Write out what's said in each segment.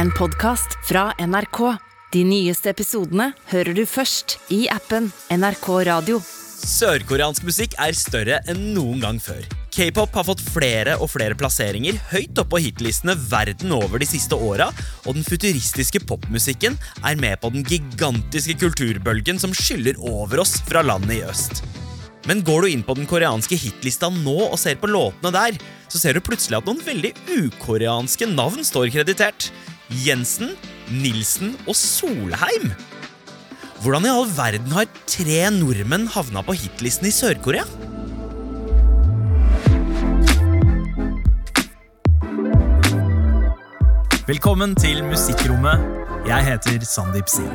en podkast fra NRK. De nyeste episodene hører du først i appen NRK Radio. Sørkoreansk musikk er større enn noen gang før. K-pop har fått flere og flere plasseringer høyt oppe på hitlistene verden over de siste åra, og den futuristiske popmusikken er med på den gigantiske kulturbølgen som skyller over oss fra landet i øst. Men går du inn på den koreanske hitlista nå og ser på låtene der, så ser du plutselig at noen veldig ukoreanske navn står kreditert. Jensen, Nilsen og Solheim. Hvordan i all verden har tre nordmenn havna på hitlisten i Sør-Korea? Velkommen til Musikkrommet. Jeg heter Sandeep Sin.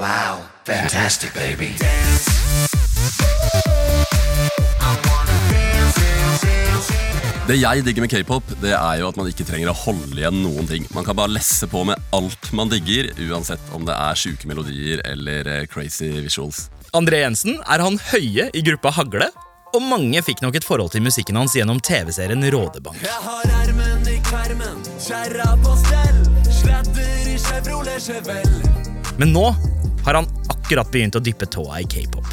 Wow, fantastic, baby. Det jeg digger med k-pop, det er jo at man ikke trenger å holde igjen noen ting. Man kan bare lesse på med alt man digger, uansett om det er sjuke melodier eller eh, crazy visuals. André Jensen er han høye i gruppa Hagle, og mange fikk nok et forhold til musikken hans gjennom TV-serien Rådebank. Jeg har ermen i kvermen, kjerra på stell. sladder i Chevrolet Chevelle. Men nå har han akkurat begynt å dyppe tåa i k-pop.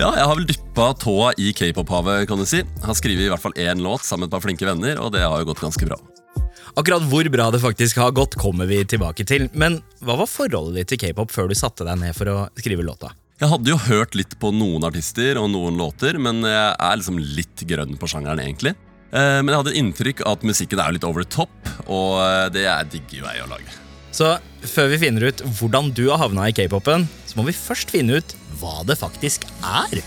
Ja, jeg har vel dyppa tåa i k-pop-havet, kan du si. Har skrevet i hvert fall én låt sammen med et par flinke venner, og det har jo gått ganske bra. Akkurat hvor bra det faktisk har gått, kommer vi tilbake til. Men hva var forholdet ditt til k-pop før du satte deg ned for å skrive låta? Jeg hadde jo hørt litt på noen artister og noen låter, men jeg er liksom litt grønn på sjangeren, egentlig. Eh, Men jeg hadde inntrykk av at musikken er litt over the top, og eh, det jeg digger jo jeg å lage. Så før vi finner ut hvordan du har havna i k-popen, så må vi først finne ut hva det faktisk er.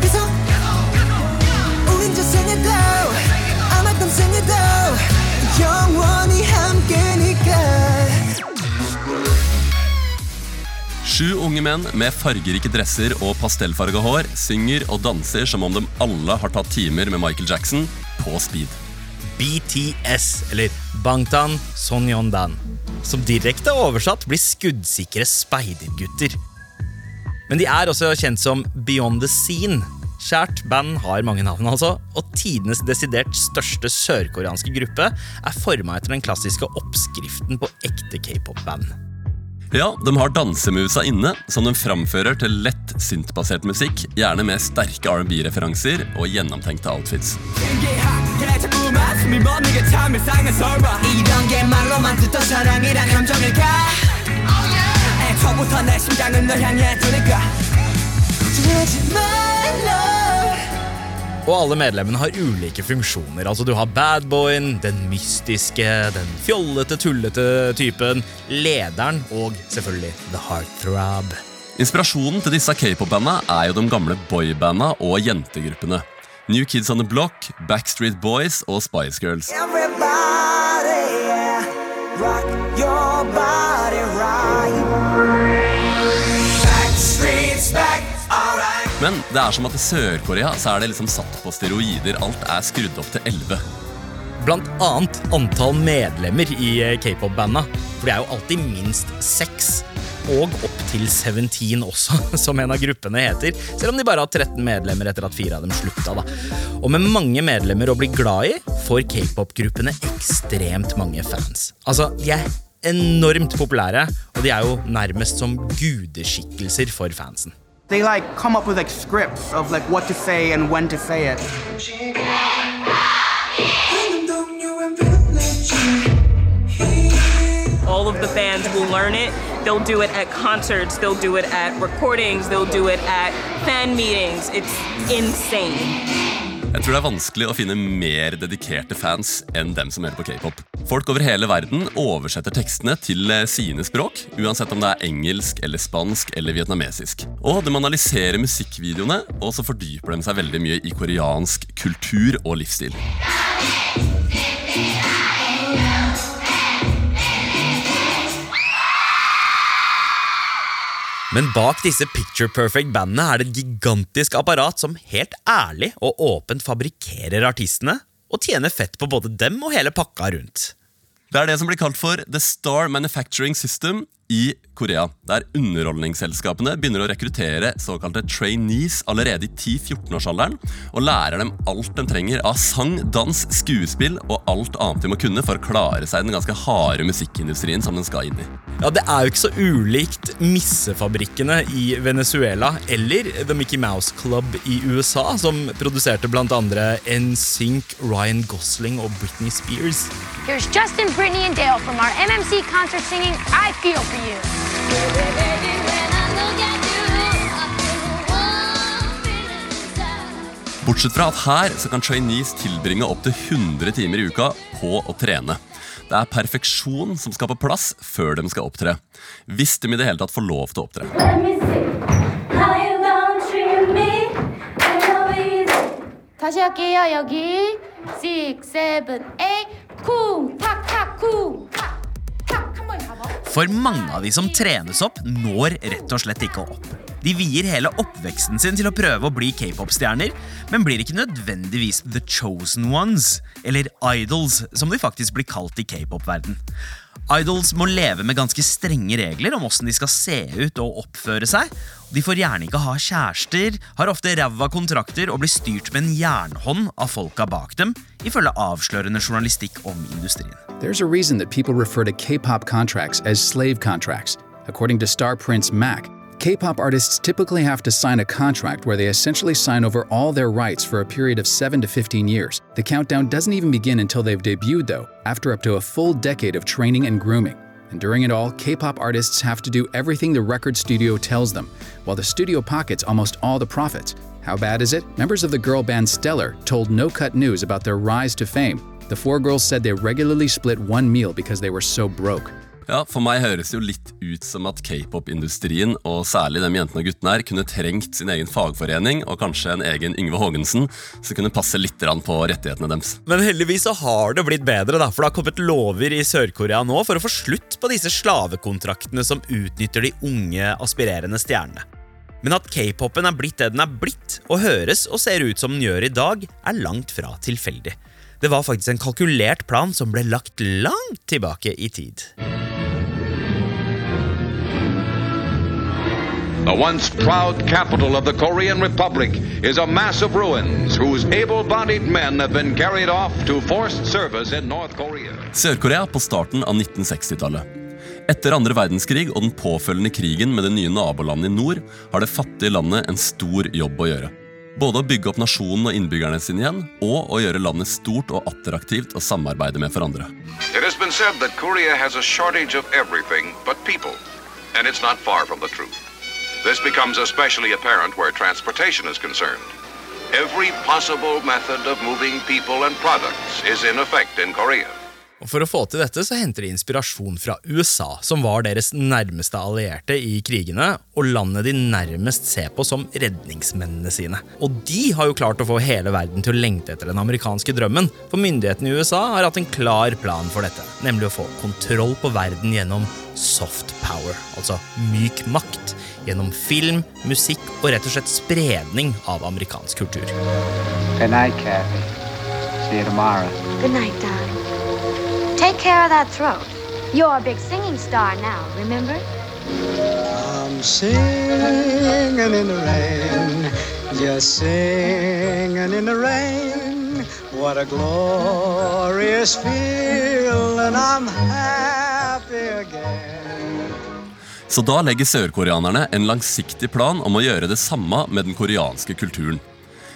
계속 Sju unge menn med fargerike dresser og pastellfarga hår synger og danser som om de alle har tatt timer med Michael Jackson på speed. BTS, eller Bangtan Sonyeondan, som direkte oversatt blir skuddsikre speidergutter. Men de er også kjent som Beyond the Scene. Kjært band har mange navn, altså, og tidenes desidert største sørkoreanske gruppe er forma etter den klassiske oppskriften på ekte k-pop-band. Ja, De har dansemovesa inne, som de framfører til lett syntbasert musikk, gjerne med sterke R&B-referanser og gjennomtenkte outfits. 그래 자꾸만 숨이 멎는 참 일상의 설화 이런 게 말로만 듣던 사랑이란 감정일까 애초부터 내 심장은 널 향해 두니까 걱정하지 말라 og alle medlemmene har ulike funksjoner. Altså Du har badboyen, den mystiske, den fjollete, tullete typen, lederen og selvfølgelig the heartthrob. Inspirasjonen til disse k-pop-banda er jo de gamle boybanda og jentegruppene. New Kids on the Block, Backstreet Boys og Spice Girls. Everybody yeah. rock your body Men det er som at i Sør-Korea så er det liksom satt på steroider. Alt er skrudd opp til 11. Blant annet antall medlemmer i eh, k-pop-banda. For det er jo alltid minst seks. Og opp til 17 også, som en av gruppene heter. Selv om de bare har 13 medlemmer etter at fire av dem slutta. da. Og med mange medlemmer å bli glad i, får k-pop-gruppene ekstremt mange fans. Altså, De er enormt populære, og de er jo nærmest som gudeskikkelser for fansen. They like come up with like scripts of like what to say and when to say it. all of the fans will learn it. They'll do it at concerts, they'll do it at recordings, they'll do it at fan meetings. It's insane. Jeg tror det er vanskelig å finne mer dedikerte fans enn dem som hører på k-pop. Folk over hele verden oversetter tekstene til eh, sine språk, uansett om det er engelsk eller spansk eller vietnamesisk. Og de analyserer musikkvideoene, og så fordyper de seg veldig mye i koreansk kultur og livsstil. Men bak disse picture perfect-bandene er det et gigantisk apparat som helt ærlig og åpent fabrikkerer artistene og tjener fett på både dem og hele pakka rundt. Det er det som blir kalt for The Star Manufacturing System, i Korea, der underholdningsselskapene begynner å rekruttere såkalte trainees allerede i 10-14-årsalderen, og lærer dem alt de trenger av sang, dans, skuespill og alt annet de må kunne for å klare seg i den ganske harde musikkindustrien som den skal inn i. Ja, Det er jo ikke så ulikt missefabrikkene i Venezuela eller The Mickey Mouse Club i USA, som produserte andre NSYNC, Ryan Gosling og Britney Spears. Here's Justin, Britney and Dale from our MMC concert singing I Feel For You. Bortsett fra at her så kan trainees tilbringe opptil 100 timer i uka på å trene. Det er perfeksjon som skal på plass før de skal opptre. Hvis de i det hele tatt får lov til å opptre. Tashiaki, yoyogi, six, seven, eight, kung, tak, tak, kung. For mange av de som trenes opp, når rett og slett ikke opp. De vier hele oppveksten sin til å prøve å bli k-pop-stjerner, men blir ikke nødvendigvis the chosen ones, eller idols, som de faktisk blir kalt i k-pop-verden. Idols må leve med ganske strenge regler om åssen de skal se ut og oppføre seg. De får gjerne ikke ha kjærester, har ofte ræva kontrakter og blir styrt med en jernhånd av folka bak dem, ifølge avslørende journalistikk om industrien. There's a reason that people refer to K pop contracts as slave contracts. According star prince Mac, K pop artists typically have to sign a contract where they essentially sign over all their rights for a period of 7 to 15 years. The countdown doesn't even begin until they've debuted, though, after up to a full decade of training and grooming. And during it all, K pop artists have to do everything the record studio tells them, while the studio pockets almost all the profits. How bad is it? Members of the girl band Stellar told No Cut News about their rise to fame. The four girls said they regularly split one meal because they were so broke. Ja, For meg høres det jo litt ut som at k-pop-industrien, og særlig de jentene og guttene her, kunne trengt sin egen fagforening og kanskje en egen Yngve Haagensen, som kunne passe litt på rettighetene deres. Men heldigvis så har det blitt bedre, da, for det har kommet lover i Sør-Korea nå for å få slutt på disse slavekontraktene som utnytter de unge, aspirerende stjernene. Men at k-popen er blitt det den er blitt, og høres og ser ut som den gjør i dag, er langt fra tilfeldig. Det var faktisk en kalkulert plan som ble lagt langt tilbake i tid. The once proud capital of the Korean Republic is a mass of ruins whose able bodied men have been carried off to forced service in North Korea. Sør-Korea på starten av 1960-tallet. Etter andre verdenskrig og den påfølgende krigen med det nye nabolandet i nord har det fattige landet en stor jobb å gjøre. Både å bygge opp nasjonen og innbyggerne sine igjen, og å gjøre landet stort og attraktivt å samarbeide med hverandre. It has been said that Korea has a shortage of everything but people, and it's not far from the truth. This becomes especially apparent where transportation is concerned. Every possible method of moving people and products is in effect in Korea. Og For å få til dette så henter de inspirasjon fra USA, som var deres nærmeste allierte i krigene, og landet de nærmest ser på som redningsmennene sine. Og de har jo klart å få hele verden til å lengte etter den amerikanske drømmen, for myndighetene i USA har hatt en klar plan for dette, nemlig å få kontroll på verden gjennom soft power, altså myk makt, gjennom film, musikk og rett og slett spredning av amerikansk kultur. Good night, Kathy. See you tomorrow. Good night, darling. Take care of that throat. You're a big singing star now, remember? I'm singing in the rain, just singing in the rain. What a glorious feeling, I'm happy again. Så da legger sørkoreanerne en langsiktig plan om å gjøre det samme med den koreanske kulturen.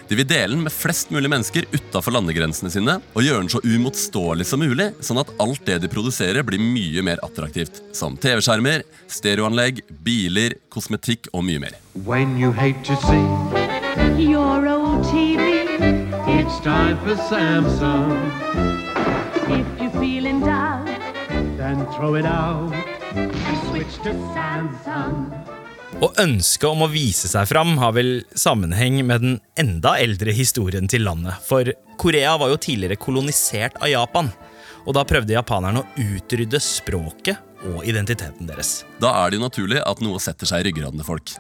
De vil dele den med flest mulig mennesker utafor landegrensene sine og gjøre den så umotståelig som mulig, sånn at alt det de produserer, blir mye mer attraktivt. Som TV-skjermer, stereoanlegg, biler, kosmetikk og mye mer. When you hate to see Your old TV, it's time for Samsung, if you're feeling down, then throw it out and switch to Samsung. Og ønsket om å vise seg fram har vel sammenheng med den enda eldre historien til landet. For Korea var jo tidligere kolonisert av Japan, og da prøvde japanerne å utrydde språket og identiteten deres. Da er det jo naturlig at noe setter seg i ryggraden til folk.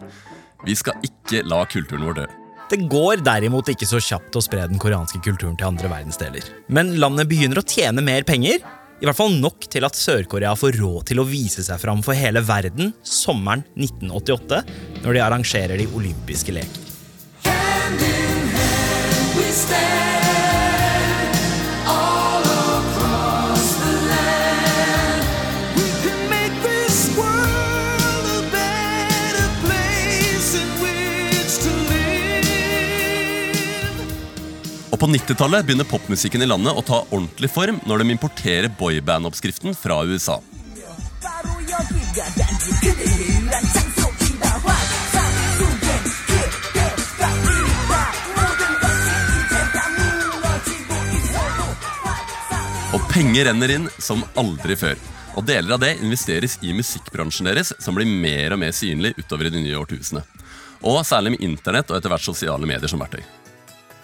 Vi skal ikke la kulturen vår dø. Det går derimot ikke så kjapt å spre den koreanske kulturen til andre verdensdeler. Men landet begynner å tjene mer penger. I hvert fall nok til at Sør-Korea får råd til å vise seg fram for hele verden sommeren 1988, når de arrangerer de olympiske leker. We stand Og På 90-tallet begynner popmusikken i landet å ta ordentlig form når de importerer boyband-oppskriften fra USA. Og penger renner inn som aldri før. Og deler av det investeres i musikkbransjen deres, som blir mer og mer synlig utover i det nye årtusene. Og særlig med internett og etter hvert sosiale medier som verktøy.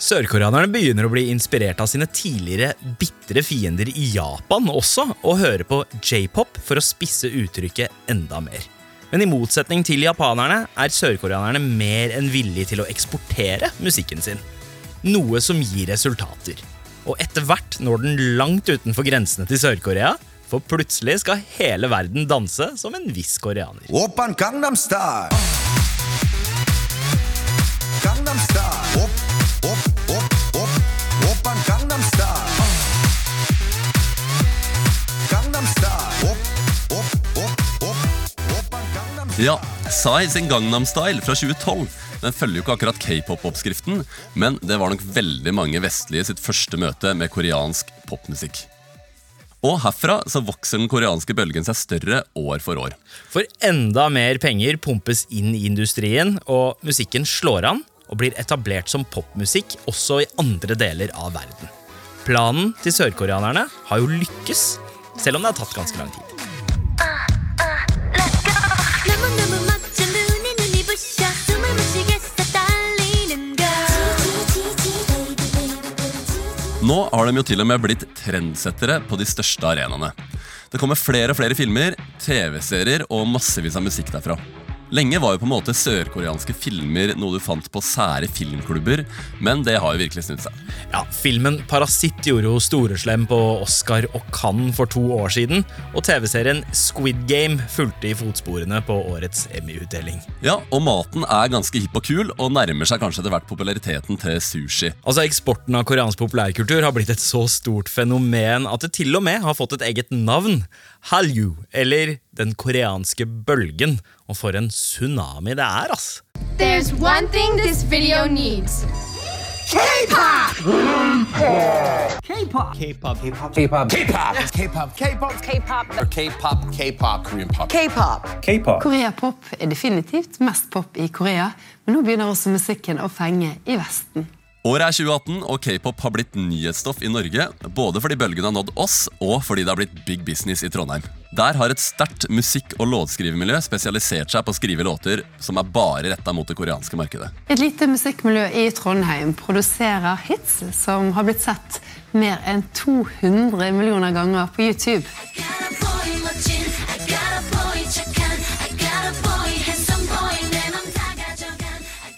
Sørkoreanerne begynner å bli inspirert av sine tidligere bitre fiender i Japan også, og hører på j-pop for å spisse uttrykket enda mer. Men i motsetning til japanerne er sørkoreanerne mer enn villige til å eksportere musikken sin. Noe som gir resultater. Og etter hvert når den langt utenfor grensene til Sør-Korea, for plutselig skal hele verden danse som en viss koreaner. Open Gangnam Style. Gangnam Style. Ja, Psy sin Gangnam Style fra 2012 Den følger jo ikke akkurat k-pop-oppskriften, men det var nok veldig mange vestlige sitt første møte med koreansk popmusikk. Og herfra så vokser den koreanske bølgen seg større år for år. For enda mer penger pumpes inn i industrien, og musikken slår an og blir etablert som popmusikk også i andre deler av verden. Planen til sørkoreanerne har jo lykkes, selv om det har tatt ganske lang tid. Nå har de jo til og med blitt trendsettere på de største arenaene. Det kommer flere og flere filmer, TV-serier og massevis av musikk derfra. Lenge var jo på en måte sørkoreanske filmer noe du fant på sære filmklubber, men det har jo virkelig snudd seg. Ja, Filmen Parasitt gjorde jo storeslem på Oscar og Cannes for to år siden, og TV-serien Squid Game fulgte i fotsporene på årets Emmy-utdeling. Ja, og maten er ganske hipp og kul, og nærmer seg kanskje etter hvert populariteten til sushi. Altså, Eksporten av koreansk populærkultur har blitt et så stort fenomen at det til og med har fått et eget navn. Hallyu, eller den koreanske bølgen. Og for en tsunami det er, ass! There's one thing this video needs. K-pop! Er definitivt mest pop i Korea, men nå begynner også musikken å fenge i Vesten. Året er 2018, og k-pop har blitt nyhetsstoff i Norge. Både fordi bølgen har nådd oss, og fordi det har blitt big business i Trondheim. Der har et sterkt musikk- og låtskrivermiljø spesialisert seg på å skrive låter som er bare retta mot det koreanske markedet. Et lite musikkmiljø i Trondheim produserer hits som har blitt sett mer enn 200 millioner ganger på YouTube.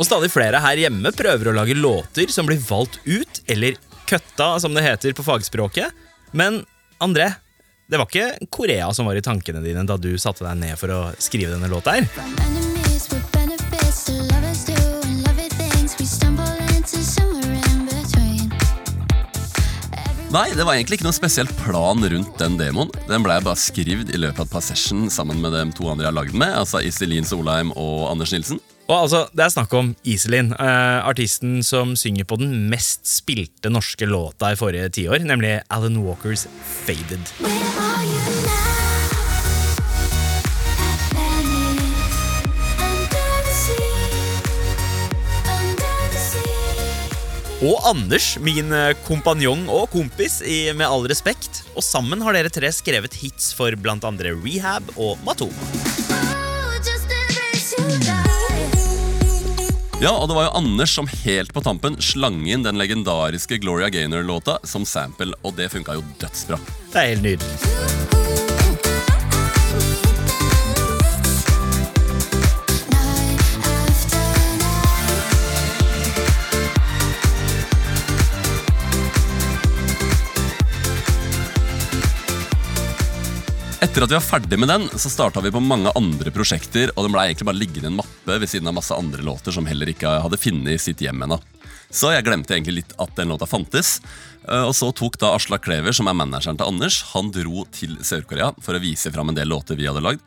Og stadig flere her hjemme prøver å lage låter som blir valgt ut, eller køtta, som det heter på fagspråket. Men André, det var ikke Korea som var i tankene dine da du satte deg ned for å skrive denne låta her. Nei, det var egentlig ikke noe spesielt plan rundt den demoen. Den ble bare skrevet i løpet av et par session sammen med de to andre jeg har lagd den med, altså Iselin Solheim og Anders Nilsen. Og altså, Det er snakk om Iselin, eh, artisten som synger på den mest spilte norske låta i forrige tiår, nemlig Alan Walkers Faded. Og Anders, min eh, kompanjong og kompis, i Med all respekt. Og sammen har dere tre skrevet hits for andre Rehab og Matoma. Ja, og det var jo Anders som helt på tampen slang inn den legendariske Gloria Gaynor-låta som sample, og det funka jo dødsbra. Det er helt nydelig. Etter at vi var ferdig med den, så starta vi på mange andre prosjekter, og den ble egentlig bare liggende en mappe ved siden av masse andre låter som heller ikke hadde funnet sitt hjem ennå. Så jeg glemte egentlig litt at den låta fantes. Eh, Og så tok da Aslak Klever, som er manageren til Anders, han dro til Sør-Korea for å vise fram en del låter vi hadde lagd.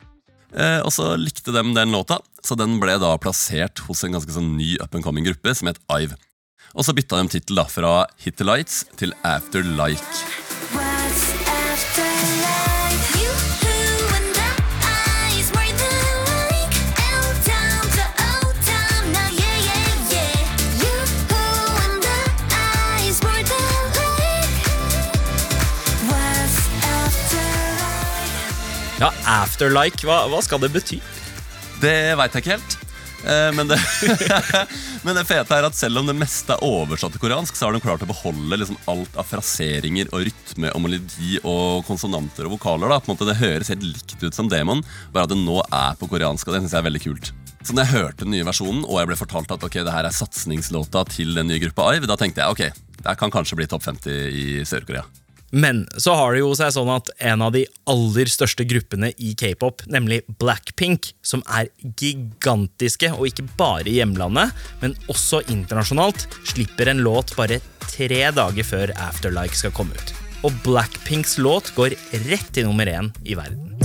Eh, Og så likte de den låta, så den ble da plassert hos en ganske sånn ny up and coming gruppe som het Ive. Og så bytta de tittel fra Hit the Lights til After Like. Ja, Afterlike, hva, hva skal det bety? Det veit jeg ikke helt. Eh, Men det, men det fete er at selv om det meste er oversatt til koreansk, så har de klart å beholde liksom alt av fraseringer og rytme og melodi og konsonanter og vokaler. da. På en måte Det høres helt likt ut som demon, bare at det nå er på koreansk. og det synes jeg er veldig kult. Så når jeg hørte den nye versjonen, og jeg ble fortalt at ok, det her er satsingslåta til den nye gruppa Ive, da tenkte jeg ok, det kan kanskje bli topp 50 i Sør-Korea. Men så har det jo seg sånn at en av de aller største gruppene i k-pop, nemlig Blackpink, som er gigantiske, og ikke bare i hjemlandet, men også internasjonalt, slipper en låt bare tre dager før Afterlike skal komme ut. Og Blackpinks låt går rett til nummer én i verden.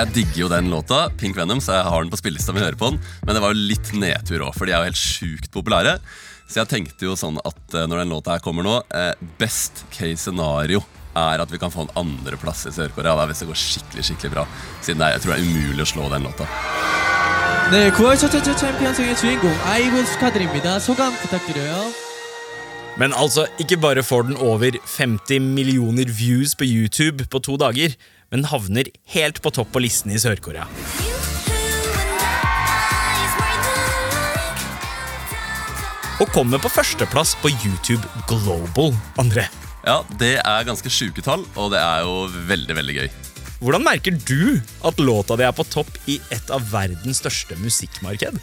Jeg digger jo den låta, Pink Venom, så jeg har den på spillelista mi. hører på den Men det var jo litt nedtur òg, for de er jo helt sjukt populære. Så jeg tenkte jo sånn at eh, når den låta her kommer nå, eh, best case scenario er at vi kan få en andreplass i Sør-Korea da, hvis det går skikkelig skikkelig bra. Siden det er, jeg tror det er umulig å slå den låta. 네, 9월 첫째 주 챔피언송의 주인공 아이브 축하드립니다. 소감 부탁드려요. Men altså, ikke bare får den over 50 millioner views på YouTube på to dager, men havner helt på topp på listen i Sør-Korea. Og kommer på førsteplass på YouTube Global, André. Ja, det er ganske sjuke tall, og det er jo veldig, veldig gøy. Hvordan merker du at låta di er på topp i et av verdens største musikkmarked?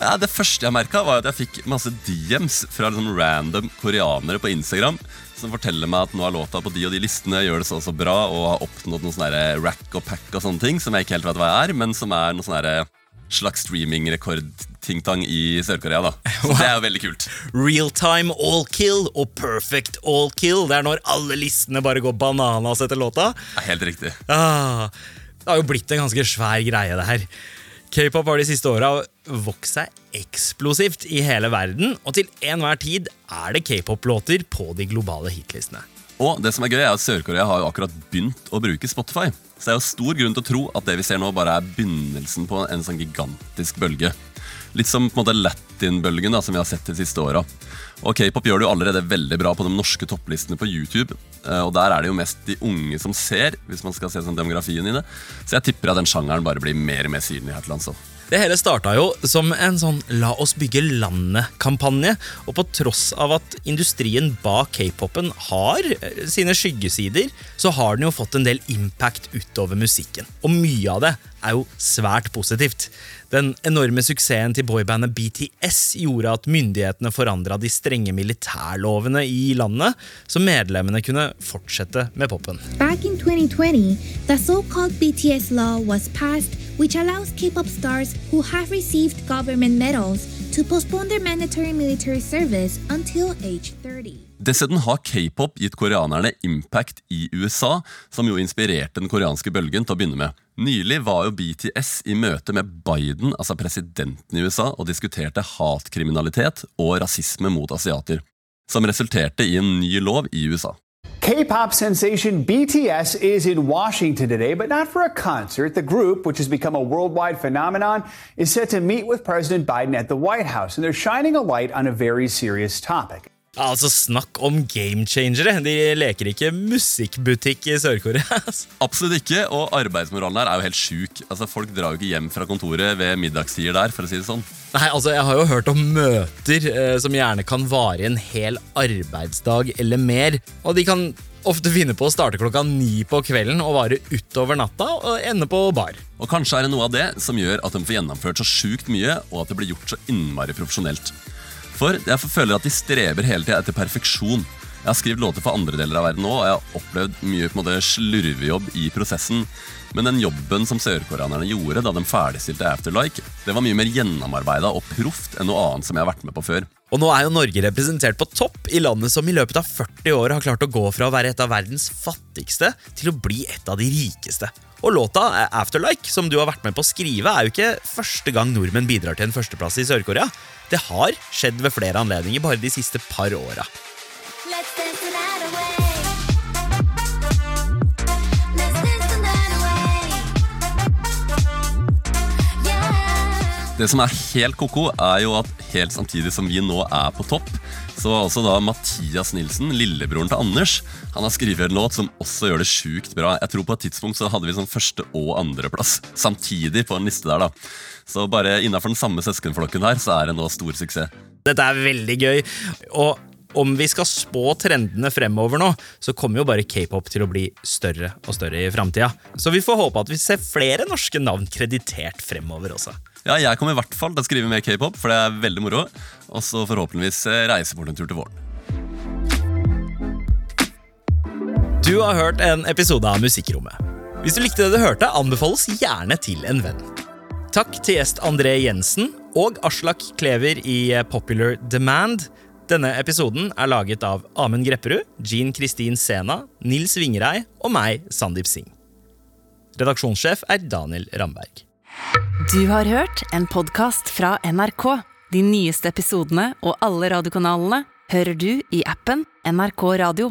Ja, Det første jeg merka, var at jeg fikk masse DMs fra liksom random koreanere på Instagram som forteller meg at nå er låta på de og de listene, gjør det så og så bra og har oppnådd noe sånne rack og pack og sånne ting som jeg ikke helt vet hva jeg er, men som er noe sånne slags streaming-rekord-ting-tang i Sør-Korea. da. Så det er jo veldig kult. Realtime all kill og perfect all kill. Det er når alle listene bare går bananas etter låta. Det er helt riktig. Ah, det har jo blitt en ganske svær greie, det her. K-pop har de siste åra vokst seg eksplosivt i hele verden, og til enhver tid er det k-pop-låter på de globale hitlistene. Og det som er gøy er at Sør-Korea har jo akkurat begynt å bruke Spotify. Så det er jo stor grunn til å tro at det vi ser nå, bare er begynnelsen på en sånn gigantisk bølge. Litt som på en måte latin-bølgen som vi har sett de siste åra. Og K-pop gjør det jo allerede veldig bra på de norske topplistene på YouTube. eh, Og der er det jo mest de unge som ser, hvis man skal se sånn demografien i det. Så jeg tipper at den sjangeren bare blir mer og mer synlig her til lands. også. Det hele starta jo som en sånn La oss bygge landet-kampanje. Og på tross av at industrien bak k-popen har eh, sine skyggesider, så har den jo fått en del impact utover musikken. Og mye av det er jo svært positivt. Den enorme suksessen til boybandet BTS gjorde at myndighetene forandra de strenge militærlovene i landet, så medlemmene kunne fortsette med popen. Back in 2020, the so called BTS law was passed, which allows K pop stars who have received government medals to postpone their mandatory military service until age 30. Dessuten har k-pop gitt koreanerne impact i USA, som jo inspirerte den koreanske bølgen til å begynne med. Nylig var jo BTS i møte med Biden, altså presidenten i USA, og diskuterte hatkriminalitet og rasisme mot asiater, som resulterte i en ny lov i USA. K-pop sensation BTS is in Washington today, but not for a concert. The group, which has become a worldwide phenomenon, is set to meet with President Biden at the White House, and they're shining a light on a very serious topic. Altså, Snakk om gamechangere! De leker ikke musikkbutikk i Sør-Korea. altså. Absolutt ikke, og arbeidsmoralen der er jo helt sjuk. Altså, Folk drar jo ikke hjem fra kontoret ved middagstider der, for å si det sånn. Nei, altså, Jeg har jo hørt om møter eh, som gjerne kan vare en hel arbeidsdag eller mer. Og de kan ofte finne på å starte klokka ni på kvelden og vare utover natta og ende på bar. Og kanskje er det noe av det som gjør at de får gjennomført så sjukt mye, og at det blir gjort så innmari profesjonelt. For jeg føler at de streber hele tida etter perfeksjon. Jeg har skrevet låter for andre deler av verden òg, og jeg har opplevd mye på en måte slurvejobb i prosessen. Men den jobben som sørkoreanerne gjorde da de ferdigstilte Afterlike, det var mye mer gjennomarbeida og proft enn noe annet som jeg har vært med på før. Og nå er jo Norge representert på topp i landet som i løpet av 40 år har klart å gå fra å være et av verdens fattigste til å bli et av de rikeste. Og låta eh, Afterlike, som du har vært med på å skrive, er jo ikke første gang nordmenn bidrar til en førsteplass i Sør-Korea. Det har skjedd ved flere anledninger bare de siste par åra. Det som er helt ko-ko, er jo at helt samtidig som vi nå er på topp, så også da Mathias Nilsen, lillebroren til Anders, han har skrevet en låt som også gjør det sjukt bra. Jeg tror på et tidspunkt så hadde vi sånn første- og andreplass samtidig på en liste der, da. Så bare innafor den samme søskenflokken her, så er det nå stor suksess. Dette er veldig gøy. Og om vi skal spå trendene fremover nå, så kommer jo bare k-pop til å bli større og større i framtida. Så vi får håpe at vi ser flere norske navn kreditert fremover også. Ja, jeg kommer i hvert fall til å skrive mer k-pop, for det er veldig moro. Og så forhåpentligvis eh, reise bort en tur til våren. Du har hørt en episode av Musikkrommet. Hvis du likte det du hørte, anbefales gjerne til en venn. Takk til gjest André Jensen og Aslak Klever i Popular Demand. Denne episoden er laget av Amund Grepperud, Jean Kristin Sena, Nils Vingerei og meg, Sandeep Singh. Redaksjonssjef er Daniel Ramberg. Du har hørt en podkast fra NRK. De nyeste episodene og alle radiokanalene hører du i appen NRK Radio.